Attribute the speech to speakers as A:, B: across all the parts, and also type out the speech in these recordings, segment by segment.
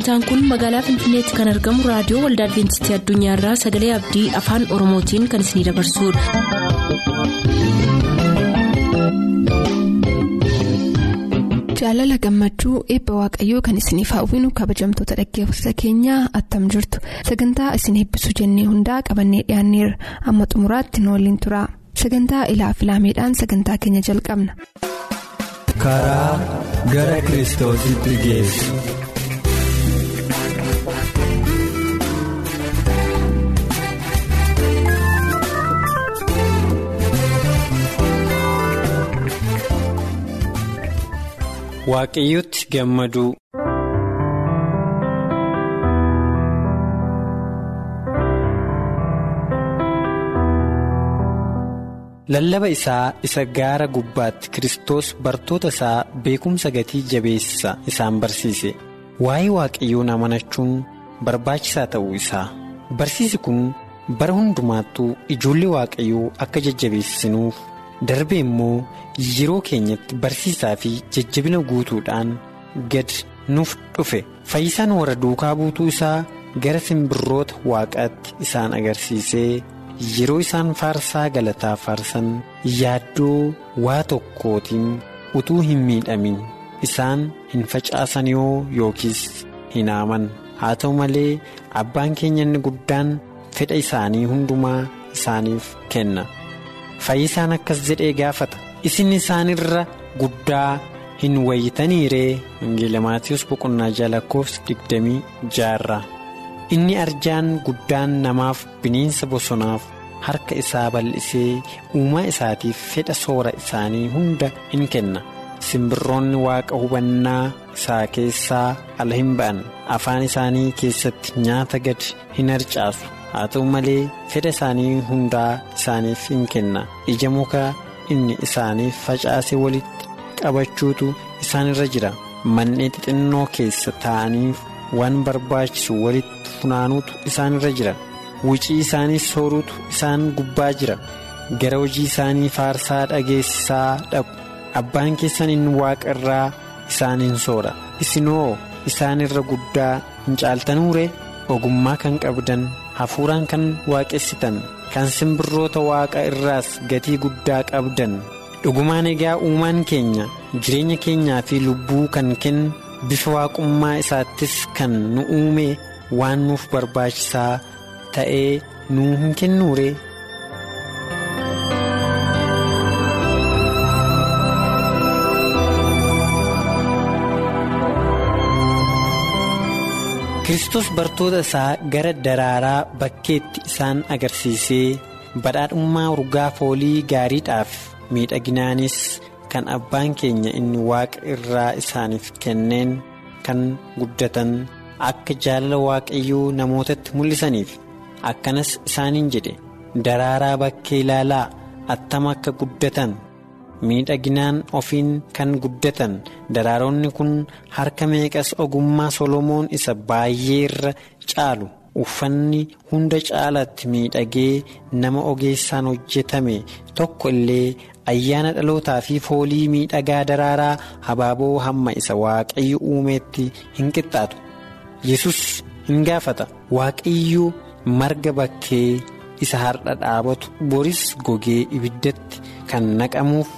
A: sagantaan kun magaalaa finfinneetti kan argamu raadiyoo waldaa adventistii addunyaarraa sagalee abdii afaan oromootiin kan isinidabarsudha.
B: jaalala gammachuu eebba waaqayyoo kan isiniif hawwinu kabajamtoota dhaggeeffattoota keenyaa attam jirtu sagantaa isin eebbisuu jennee hundaa qabannee dhiyaanneerra amma xumuraatti nu waliin tura sagantaa ilaa filaameedhaan sagantaa keenya jalqabna.
C: karaa gara kiristoositti geessu.
D: Waaqayyotti gammaduu. Lallaba isaa isa gaara gubbaatti Kiristoos bartoota isaa beekumsa gatii jabeessa isaan barsiise. Waa'ee waaqayyoon amanachuun barbaachisaa ta'uu isaa. Barsiisi kun bara hundumaattuu ijoollee waaqayyoo akka jajjabeessinuuf darbe immoo yeroo keenyatti barsiisaa fi jajjabina guutuudhaan gad nuuf dhufe fayyisaan warra duukaa buutuu isaa gara simbirroota waaqaatti isaan agarsiisee yeroo isaan faarsaa galataa faarsan yaaddoo waa tokkootiin utuu hin miidhamin isaan hin facaasan yoo yookiis hin haaman haa ta'u malee abbaan keenya inni guddaan fedha isaanii hundumaa isaaniif kenna. Fayyisaan akkas jedhee gaafata. Isin isaanirra guddaa hin wayitaniiree. Wangeela maatiyoos boqonnaa jalakkoofsa digdamii jaha inni arjaan guddaan namaaf bineensa bosonaaf harka isaa bal'isee uumaa isaatiif fedha soora isaanii hunda in kenna. Simbirroonni waaqa hubannaa isaa keessaa ala hin ba'an. Afaan isaanii keessatti nyaata gad hin harcaasu. Haa ta'u malee fedha isaanii hundaa isaaniif hin kenna. Ija mukaa inni isaaniif facaase walitti qabachuutu isaanirra jira. Manneen xixinnoo keessa taa'aniif waan barbaachisu walitti funaanuutu isaanirra jira. Wucii isaanii sooruutu isaan gubbaa jira. Gara hojii isaanii faarsaa dhageessisaa dhaqu. Abbaan keessan inni waaqa irraa isaan hin soora isinoo isaanirra guddaa hin caaltanuure ogummaa kan qabdan. Hafuuraan kan waaqessitan kan simbirroota waaqa irraas gatii guddaa qabdan dhugumaan egaa uumaan keenya jireenya keenyaa fi lubbuu kan kennu bifa waaqummaa isaattis kan nu uume waan nuuf barbaachisaa ta'ee nuu hin kennuure. Kiristoos bartoota isaa gara daraaraa bakkeetti isaan agarsiisee badhaadhummaa urgaa foolii gaariidhaaf miidhaginaanis kan abbaan keenya inni waaqa irraa isaaniif kenneen kan guddatan akka jaalala waaqayyoo namootatti mul'isaniif akkanas isaaniin jedhe daraaraa bakkee ilaalaa attam akka guddatan. Miidhaginaan ofiin kan guddatan. Daraaronni kun harka meeqas ogummaa solomoon isa baay'ee irra caalu? Uffanni hunda caalatti miidhagee nama ogeessaan hojjetame tokko illee ayyaana dhalootaa fi foolii miidhagaa daraaraa habaaboo hamma isa waaqayyo uumeetti hin qixxaatu. Yesus hin gaafata. Waaqayyo marga bakkee isa har'a dhaabatu boris gogee ibiddatti kan naqamuuf.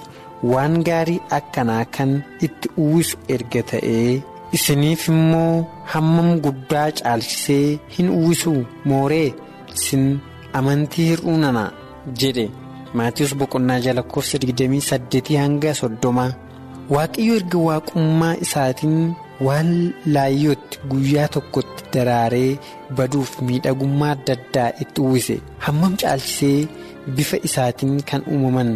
D: Waan gaarii akkanaa kan itti uwwisu erga ta'ee isiniif immoo hammam guddaa caalchisee hin uwwisu mooree isin amantii hir'uu nana jedhe maatiyoos boqonnaa jalakkoofsa 28 hanga 30 waaqayyo erga waaqummaa isaatiin waan laayyootti guyyaa tokkotti daraaree baduuf miidhagummaa adda addaa itti uwwise hammam caalchisee bifa isaatiin kan uumaman.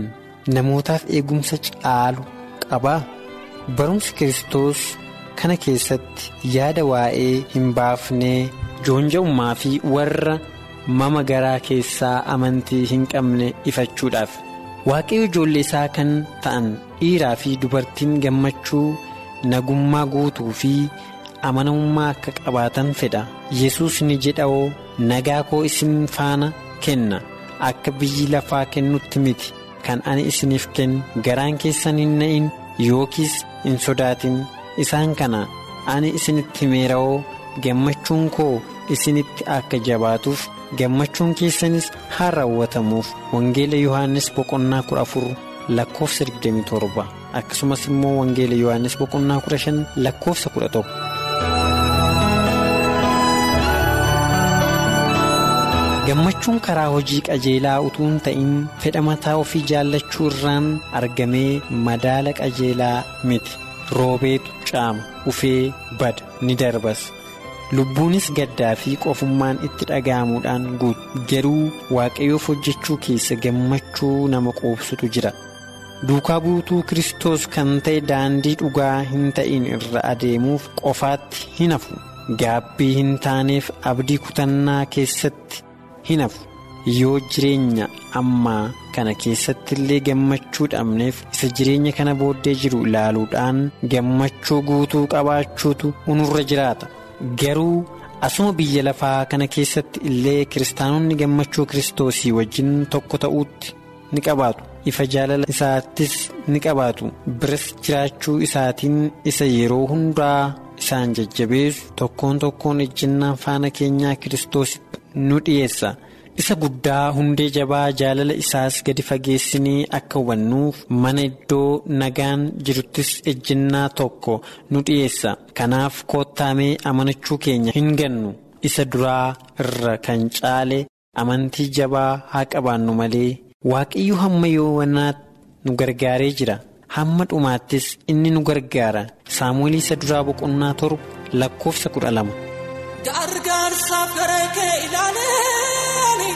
D: Namootaaf eegumsa caalu qabaa barumsi kiristoos kana keessatti yaada waa'ee hin baafnee joonja'ummaa fi warra mama garaa keessaa amantii hin qabne ifachuudhaaf. Waaqayyo ijoollee isaa kan ta'an dhiiraa fi dubartiin gammachuu nagummaa guutuu fi amanamummaa akka qabaatan fedha yesus ni jedhawoo nagaa koo isin faana kenna. Akka biyyi lafaa kennutti miti. kan ani isiniif kennu garaan keessan hin na'iin yookiis hin sodaatin. Isaan kana ani isinitti meerawoo gammachuun koo isinitti akka jabaatuuf gammachuun keessanis haa raawwatamuuf. Wangeela yohaannis boqonnaa kudha afur lakkoofsa 27. Akkasumas immoo wangeela yohaannis boqonnaa kudha 5 lakkoofsa 11. Gammachuun karaa hojii qajeelaa utuu hin ta'in fedha mataa ofii jaallachuu irraan argamee madaala qajeelaa miti. Roobeetu caama ufee bada ni darbas. Lubbuunis gaddaa fi qofummaan itti dhaga'amuudhaan guutu garuu waaqayyoof hojjechuu keessa gammachuu nama quubsutu jira. Duukaa buutuu kristos kan ta'e daandii dhugaa hin ta'in irra adeemuuf qofaatti hin hafu. Gaabbii hin taaneef abdii kutannaa keessatti. Hin hafu. Yoo jireenya ammaa kana keessatti illee gammachuu dhabneef isa jireenya kana booddee jiru ilaaluudhaan gammachuu guutuu qabaachuutu unurra jiraata. Garuu asuma biyya lafaa kana keessatti illee kiristaanonni gammachuu kiristoosii wajjin tokko ta'uutti ni qabaatu. Ifa jaalala isaattis ni qabaatu. Biras jiraachuu isaatiin isa yeroo hundaa isaan jajjabeessu tokkoon tokkoon ejjennaa faana keenyaa kiristoositti nu dhiyeessa. Isa guddaa hundee jabaa jaalala isaas gadi fageessinee akka hubannuuf mana iddoo nagaan jiruttis ejjennaa tokko nu dhiyeessa. Kanaaf koottaamee amanachuu keenya hin gannu. Isa duraa irra kan caale amantii jabaa haa qabaannu malee waaqayyo hamma yoowwanaatti nu gargaaree jira. Hamma dhumaattis inni nu gargaara. Saamu'eel isa duraa boqonnaa torba lakkoofsa kudha lama.
E: Gargaarsaaf gara kee ilaalee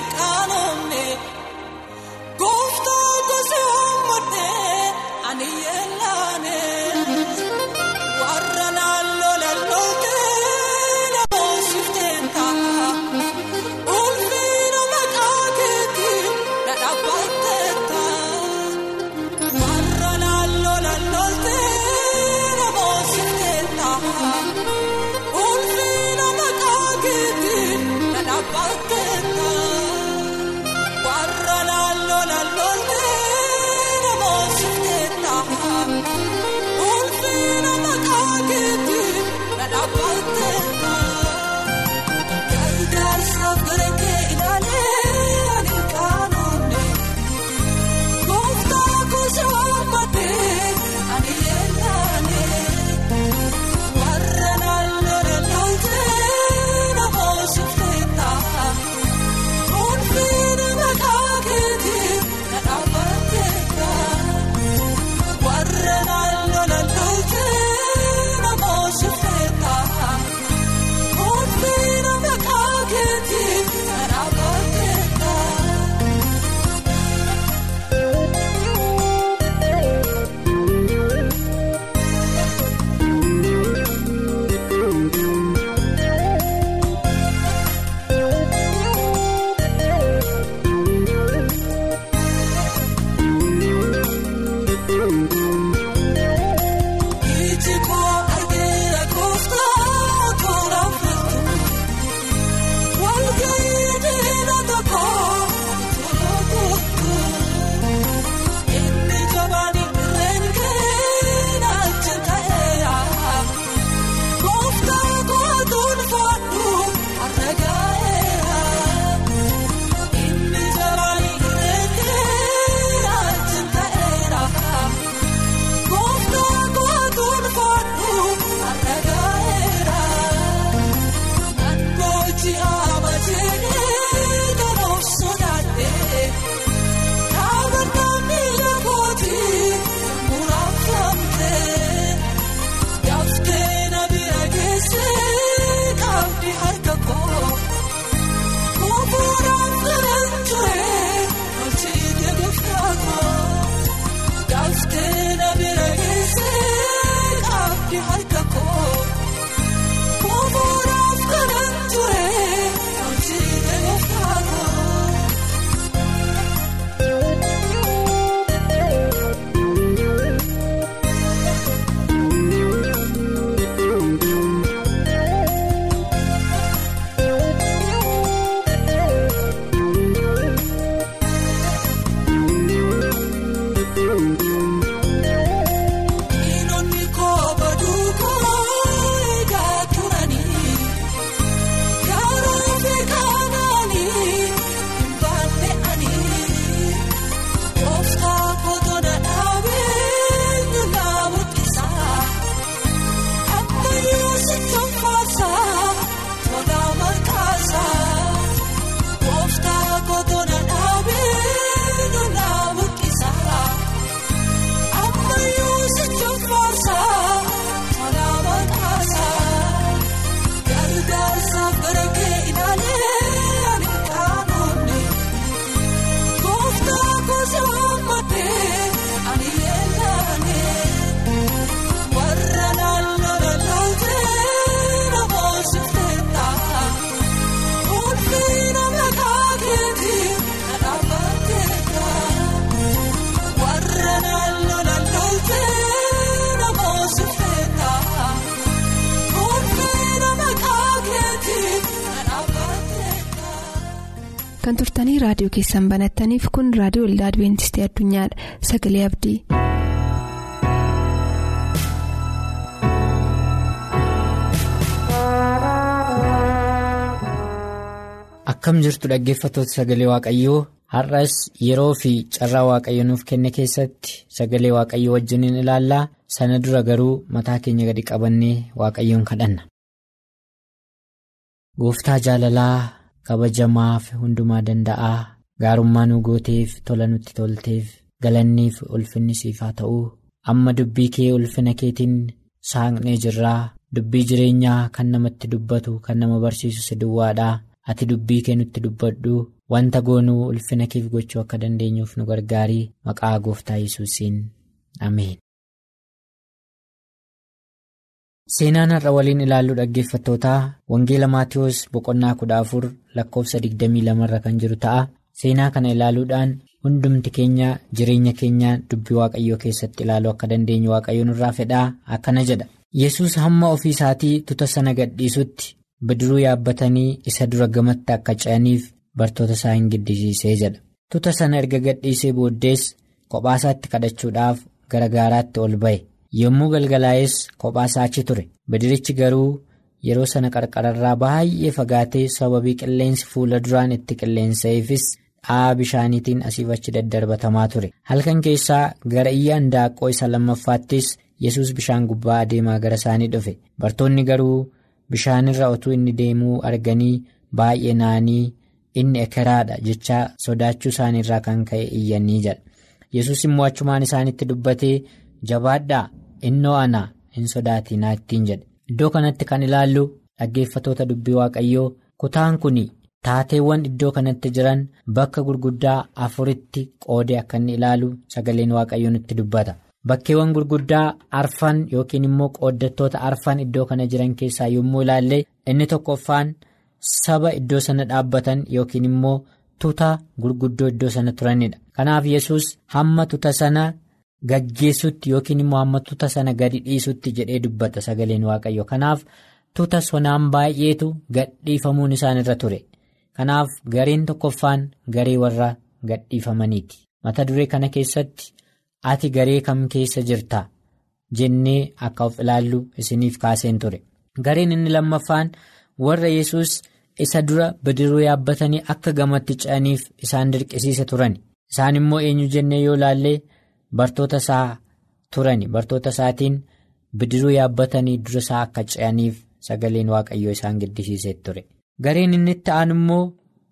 B: kan turtanii raadiyoo keessan banattaniif kun raadiyoo waldaa adibeentistii addunyaadha sagalee abdii.
F: akkam jirtu dhaggeeffattoota sagalee waaqayyoo har'as yeroo fi carraa waaqayyo nuuf kenne keessatti sagalee waaqayyoo wajjiniin ilaallaa sana dura garuu mataa keenya gadi qabannee waaqayyoon kadhanna. gooftaa jaalalaa kabajamaa fi hundumaa danda'aa gaarummaa nu gooteef tola nutti tolteef galanniif ulfinni siif haa ta'uu amma dubbii kee ulfina keetiin saaqnee jirraa. Dubbii jireenyaa kan namatti dubbatu kan nama barsiisu si duwwaadhaa. ati dubbii kee nutti dubbadhu. Wanta goonuu ulfina keef gochuu akka dandeenyuuf nu gargaarii. Maqaa gooftaa yesuusiin. Ameen. Seenaan har'a waliin ilaallu dhaggeeffattootaa wangeela maatiyoos boqonnaa kudha afur lakkoofsa 22 irra kan jiru ta'a. Seenaa kana ilaaluudhaan hundumti keenya jireenya keenya dubbii waaqayyoo keessatti ilaaluu akka dandeenyu waaqayyoon irraa fedhaa akkana jedha. Yesus hamma ofii isaatii tuta sana gadhiisutti. bidiruu yaabbatanii isa dura gamatti akka ce'aniif bartoota isaa hin giddisiisee jedha. Tuta sana erga gadhiisee booddees kophaasaatti kadhachuudhaaf gara gaaraatti ol ba'e yommuu galgalaa'es kophaasaa achi ture bidirichi garuu yeroo sana qarqararraa baay'ee fagaatee sababii qilleensi fuula duraan itti qilleensa'eefis dha'aa bishaaniitiin asiif achi daddarbatamaa ture halkan keessaa gara iyyaan daaqqoo isa lammaffaattis yesus bishaan gubbaa adeemaa gara isaanii dhufe bartoonni garuu. bishaanirra otuu inni deemuu arganii baay'ee naanii inni ekeraadha jecha sodaachuu isaaniirraa kan ka'e iyyanii jedha yesus immoo achumaan isaanitti dubbatee jabaadhaa innoo ana hin sodaatinaa ittiin jedhe iddoo kanatti kan ilaallu dhaggeeffatoota dubbii waaqayyoo kutaan kun taateewwan iddoo kanatti jiran bakka gurguddaa afuritti qoodee akka inni ilaalu sagaleen waaqayyoo nutti dubbata. bakkeewwan gurguddaa arfan yookiin immoo qooddattoota arfan iddoo kana jiran keessaa yommuu ilaalle inni tokkoffaan saba iddoo sana dhaabbatan yookiin immoo tuta gurguddoo iddoo sana turanidha kanaaf yesus hamma tuta sana gaggeessutti yookiin immoo hamma tuta sana gadi dhiisutti jedhee dubbata sagaleen waaqayyo kanaaf tuta sonaan baay'eetu gadhiifamuun isaanirra ture. Kanaaf gareen tokkoffaan garee warra gadhiifamaniiti mata duree kana keessatti. ati garee kam keessa jirta? jennee akka of ilaallu isiniif kaaseen ture. Gareen inni lammaffaan warra yesus isa dura bidiruu yaabbatanii akka gamatti ce'aniif isaan dirqisiisa turan isaan immoo eenyu jennee yoo ilaalle bartoota isaa turani. Bartoota isaatiin bidiruu yaabbatanii dura isaa akka ce'aniif sagaleen waaqayyoo isaan giddisiisee ture. Gareen inni itti aanu immoo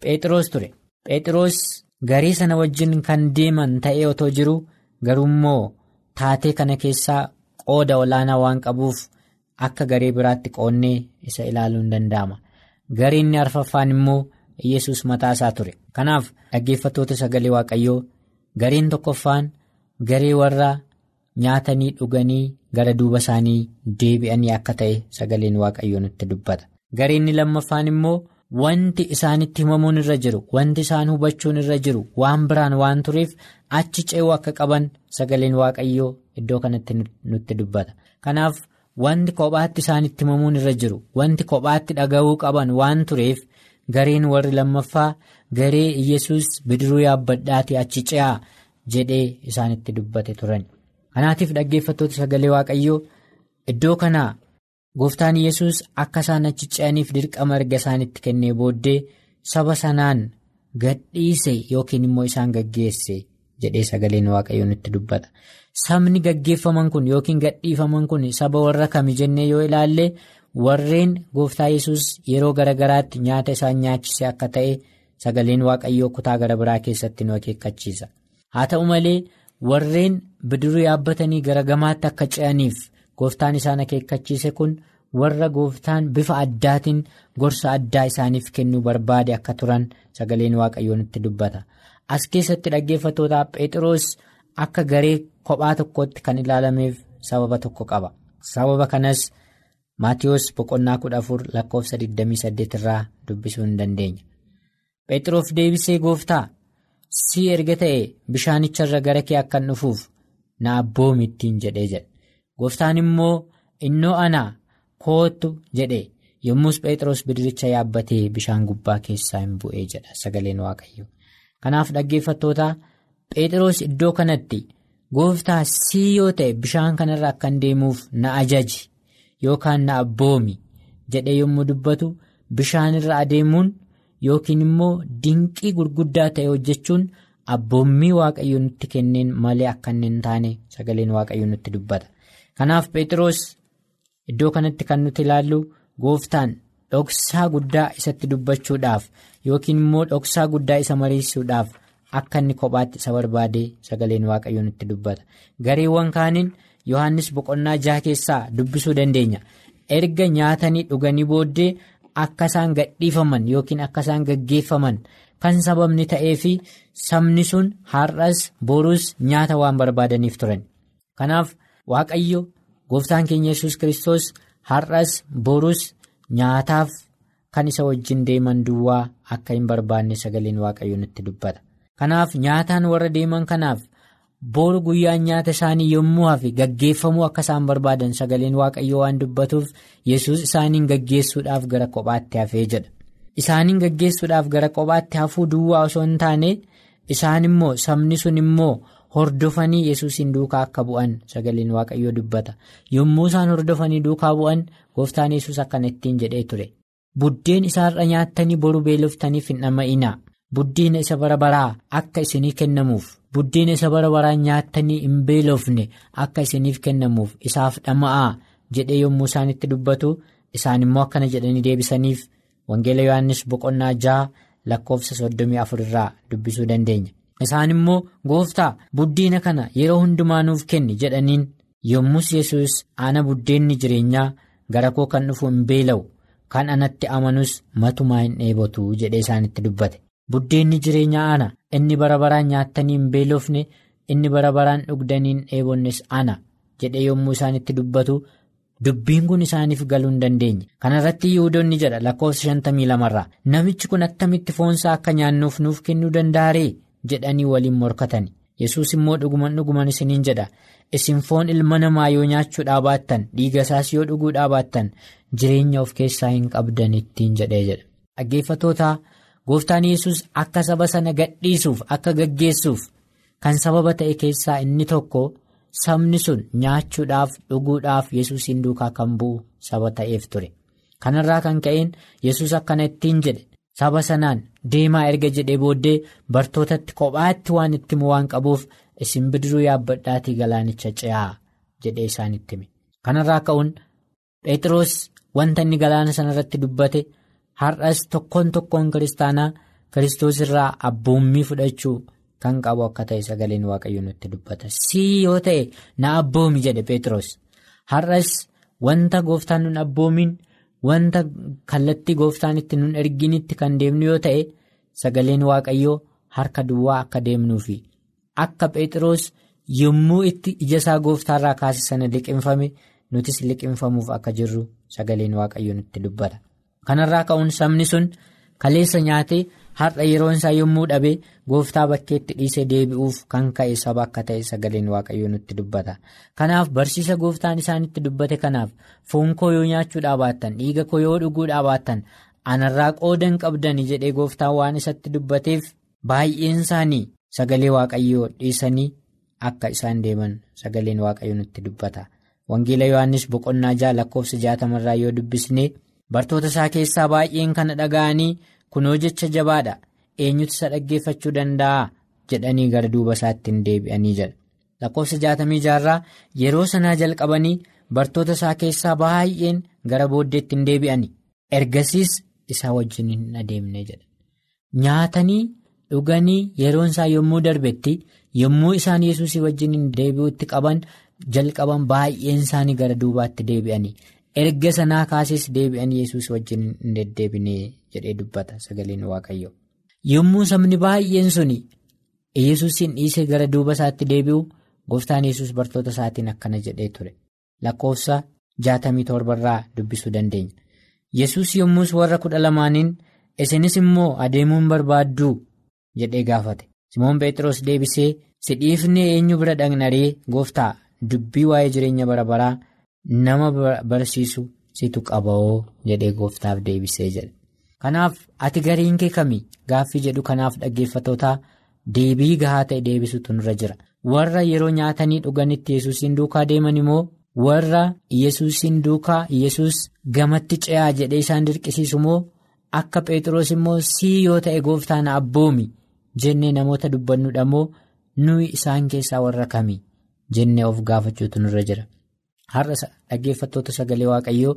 F: phexros ture. Phexros garee sana wajjin kan deeman ta'ee otoo jiru. garuu immoo taatee kana keessaa qooda olaanaa waan qabuuf akka garee biraatti qoonnee isa ilaaluu hin danda'ama. Gareen inni arfaffaan immoo yesus mataa isaa ture. Kanaaf dhaggeeffattoota sagalee waaqayyoo gareen tokkoffaan garee warra nyaatanii dhuganii gara duuba isaanii deebi'anii akka ta'e sagaleen waaqayyoo nutti dubbata gareen inni lammaffaan immoo. Wanti isaanitti himamuun irra jiru wanti isaan hubachuun irra jiru waan biraan waan tureef achi ce'uu akka qaban sagaleen waaqayyoo iddoo kanatti nutti dubbata kanaaf wanti kophaatti isaanitti himamuun irra jiru wanti kophaatti dhaga'uu qaban waan tureef gareen warri lammaffaa garee yesus bidiruu yaabbadhaatii achi ce'aa jedhee isaanitti dubbate turan kanaatiif dhaggeeffattoota sagalee waaqayyoo iddoo kanaa. gooftaan yesus akka isaan achi ce'aniif dirqama erga isaanitti kennee booddee saba sanaan gadhiise yookiin immoo isaan gaggeesse jedhee sagaleen waaqayyoo nutti dubbata sabni gaggeeffaman kun yookiin gadhiifaman kun saba warra kami jennee yoo ilaalle warreen gooftaa yesus yeroo garagaraatti nyaata isaan nyaachise akka ta'e sagaleen waaqayyoo kutaa gara biraa keessatti nu akeekkachiisa haa ta'u malee warreen bidiruu yaabbatanii gara gamaatti akka ce'aniif. gooftaan isaan akeekkachiise kun warra gooftaan bifa addaatiin gorsa addaa isaaniif kennuu barbaade akka turan sagaleen waaqayyoo nutti dubbata. As keessatti dhaggeeffattootaa phexros akka garee kophaa tokkotti kan ilaalameef sababa tokko qaba. Sababa kanas maatiyoos boqonnaa kudha afur lakkoofsa 28 irraa dubbisuu hin dandeenya phexros deebisee gooftaa si erga ta'e bishaanicharra gara kee akkan dhufuuf na abboomittiin jedhee jedhe. gooftaan immoo innoo ana kootu jedhe yommus Phexros bidiricha yaabbatee bishaan gubbaa keessaa hin bu'ee jedha sagaleen waaqayyo. Kanaaf dhaggeeffattoota Phexros iddoo kanatti gooftaa sii yoo ta'e bishaan kanarra akkan deemuuf na ajaji yookaan na abboomi jedhee yommuu dubbatu bishaanirra adeemuun yookiin immoo dinqii gurguddaa ta'e hojjechuun abboommii waaqayyo nutti kenneen malee akka hin taane sagaleen waaqayyo nutti dubbata. Kanaaf Phexros iddoo kanatti kan nuti ilaallu gooftaan dhoksaa guddaa isatti dubbachuudhaaf yookiin immoo dhoksaa guddaa isa mariisuudhaaf akka inni kophaatti isa barbaade sagaleen waaqayyo nutti dubbata. Gareewwan kaaniin Yohaannis boqonnaa jaha keessaa dubbisuu dandeenya. Erga nyaatanii dhuganii booddee akka isaan gadhiifaman yookiin akka isaan gaggeeffaman kan sababni ta'ee fi sabni sun har'as boruus nyaata waan barbaadaniif turan. Kanaaf waaqayyo gooftaan keenya yesus kristos har'as boruus nyaataaf kan isa wajjin deeman duwwaa akka hin barbaanne sagaleen waaqayyo nutti dubbata. Kanaaf nyaataan warra deeman kanaaf boru guyyaan nyaata isaanii yommuu hafe gaggeeffamuu akka isaan barbaadan sagaleen waaqayyo waan dubbatuuf yesus isaaniin gaggeessuudhaaf gara kophaatti hafee jedha. Isaaniin gaggeessuudhaaf gara kophaatti hafuu duwwaa osoo hin taane isaan immoo sabni sun immoo hordofanii yesuusiin duukaa akka bu'an sagaleen waaqayyoo dubbata. Yommuu isaan hordofanii duukaa bu'an gooftaan yesus akkana ittiin jedhee ture. Buddeen isaarra nyaattanii boru beeloftaniif hin dhama'inaa. Buddeena isa bara baraa akka isinii kennamuuf buddeena isa bara baraa nyaattanii hin beelofne akka isiniif kennamuuf isaaf dhama'aa jedhee yommuu isaanitti dubbatu isaan immoo akkana jedhanii deebisaniif wangeela yohannis boqonnaa jaha lakkoofsa soddomii afur irraa dubbisuu dandeenya. Isaan immoo gooftaa buddeena kana yeroo hundumaa nuuf kenni jedhaniin yommus yesus ana buddeenni jireenyaa gara koo kan dhufu hin beela'u kan anatti amanus matumaa hin dheebotu jedhee isaanitti dubbate. Buddeenni jireenyaa ana inni bara baraan nyaattanii beelofne inni bara baraan dhugdanii hin dheebonnes ana jedhee yommuu isaanitti dubbatu dubbiin kun isaaniif galuu hin dandeenye. Kana irratti yihudoonni jedha lakkoofsa shantamii lamarraa namichi kun attamitti foonsaa akka nyaannuuf nuuf kennuu danda'aree jedhanii waliin morkatani. Yesuus immoo dhuguman dhuguman isiniin jedha isin foon ilma namaa yoo nyaachuudhaa baattan dhiiga isaas yoo dhuguudhaa baattan jireenya of keessaa hin qabdan ittiin jedhee jedha. Dhaggeeffattoota. Gooftaan yesus akka saba sana gadhiisuuf akka gaggeessuuf kan sababa ta'e keessaa inni tokko sabni sun nyaachuudhaaf dhuguudhaaf yesuusiin duukaa kan bu'u saba ta'eef ture. Kanarraa kan ka'een yesus akkana ittiin jedhe saba sanaan deemaa erga jedhee booddee bartootatti kophaatti waan itti waan qabuuf isin bidiruu yaabbadhaatii galaanicha ce'aa jedhee isaanitti hime. Kanarraa ka'uun Phexros wanta inni galaana sanarratti dubbate. Har'as tokkoon tokkoon kiristaanaa kiristoos irraa abboommii fudhachuu kan qabu akka ta'e sagaleen waaqayyo nutti dubbata. Sii yoo ta'e na abboomi jedhe Phexros. Har'as wanta gooftaan nun abboomiin wanta kallattii gooftaan itti nun erginitti kan deemnu yoo ta'e sagaleen waaqayyoo harka duwwaa akka deemnuufi akka Phexros yommuu itti ija isaa gooftaarraa kaase sana liqinfame nutis liqinfamuuf akka jirru sagaleen waaqayyo nutti dubbata. Kanarraa ka'uun sabni sun kaleessa nyaatee har'a yeroon isaa yommuu dhabe gooftaa bakkeetti dhiisee deebi'uuf kan ka'e saba akka ta'e sagaleen waaqayyoo nutti dubbata. Kanaaf barsiisa gooftaan isaanitti dubbate kanaaf foon koo yoo nyaachuudhaa baattan dhiiga koo yoo dhuguudhaa baattan anarraa qoodan qabdani jedhee gooftaan waan isatti dubbateef baay'een isaanii sagalee waaqayyoo dhiisanii akka isaan deeman sagaleen waaqayyoo nutti dubbata. Wangeela Yohaannis boqonnaa jaha lakkoofsa jaatamarraa yoo dubbisne. Bartoota isaa keessaa baay'een kana dhaga'anii kunoo jecha jabaadha eenyutu isa dhaggeeffachuu danda'a jedhanii gara duuba isaatti hin deebi'anii jedha. Lakkoofsa jaatamii jaarraa yeroo sanaa jalqabanii bartoota isaa keessaa baay'een gara booddeetti hin deebi'ani. Ergasiis isaa wajjin hin adeemne jedha. Nyaatanii dhuganii yeroon isaa yommuu darbetti yommuu isaan yesuusii wajjin hin deebi'utti qaban jalqaban baay'een isaanii gara duubaatti deebi'ani. Erga sanaa kaases deebi'anii yesus wajjin hin deddeebine jedhee dubbata sagaleen waaqayyo yommuu sabni baay'een suni yesuusiin dhiisee gara duuba isaatti deebi'u gooftaan yesus bartoota isaatiin akkana jedhee ture. Lakkoofsa jaatamii torbarraa dubbisuu dandeenya. Yesus yommus warra kudha lamaaniin isinis immoo adeemuun barbaadduu jedhee gaafate. Simoon phexros deebisee si dhiifnee eenyu bira dhaqnaree gooftaa? Dubbii waa'ee jireenya bara baraa. Nama barsiisu situ qaba'oo jedhee gooftaaf deebisee jedhe. Kanaaf ati gariin kee kami gaaffii jedhu kanaaf dhaggeeffatootaa deebii gahaa ta'e deebisutu nurra jira. Warra yeroo nyaatanii dhuganitti yesuusiin duukaa deeman immoo warra yesuusiin duukaa yesus gamatti ce'aa jedhee isaan dirqisiisu moo akka Pheexroos immoo sii yoo ta'e gooftaan abboomi jennee namoota dubbannudha moo nuyi isaan keessaa warra kami jennee of gaafachuutu nurra jira. Har'a dhaggeeffattoota sagalee waaqayyoo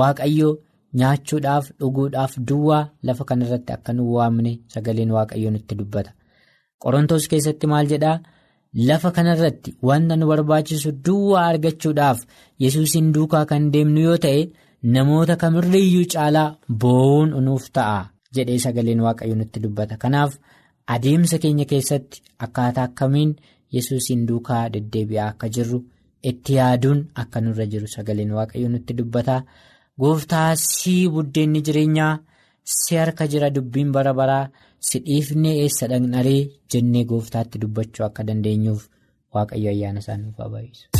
F: waaqayyoo. Nyaachuudhaaf dhuguudhaaf duwwaa lafa kanarratti akka nu waamne sagaleen waaqayyoo nutti dubbata. Qorontoos keessatti maal jedhaa lafa kanarratti wanta nu barbaachisu duwwaa argachuudhaaf yesuusiin duukaa kan deemnu yoo ta'e namoota kamirriiyyuu caalaa boo'uun nuuf ta'a jedhee sagaleen waaqayyoo nutti dubbata. Kanaaf adeemsa keenya keessatti akkaataa akkamiin yesuusiin duukaa deddeebi'aa akka jirru itti yaaduun akka nurra jiru sagaleen waaqayyoo nutti dubbata. Gooftaa sii buddeenni jireenyaa si harka jira dubbiin bara baraa si dhiifnee eessa dhaqnaree jennee gooftaatti dubbachuu akka dandeenyuuf waaqayyo ayyaana isaa nuuf haa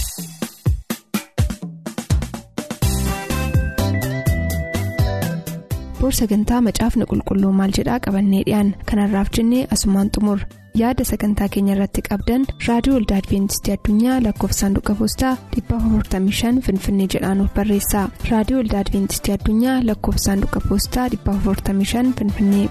B: boor sagantaa macaafni qulqulluu maal jedhaa qabannee dhiyaan kanarraaf jennee asumaan xumur. Yaada sagantaa keenya irratti qabdan raadiyoo olda adibeentistii addunyaa lakkoofsaanduqa poostaa 455 finfinnee jedhaanuf barreessa. Raadiyoo olda adibeentistii addunyaa lakkoofsaanduqa poostaa 455 finfinnee.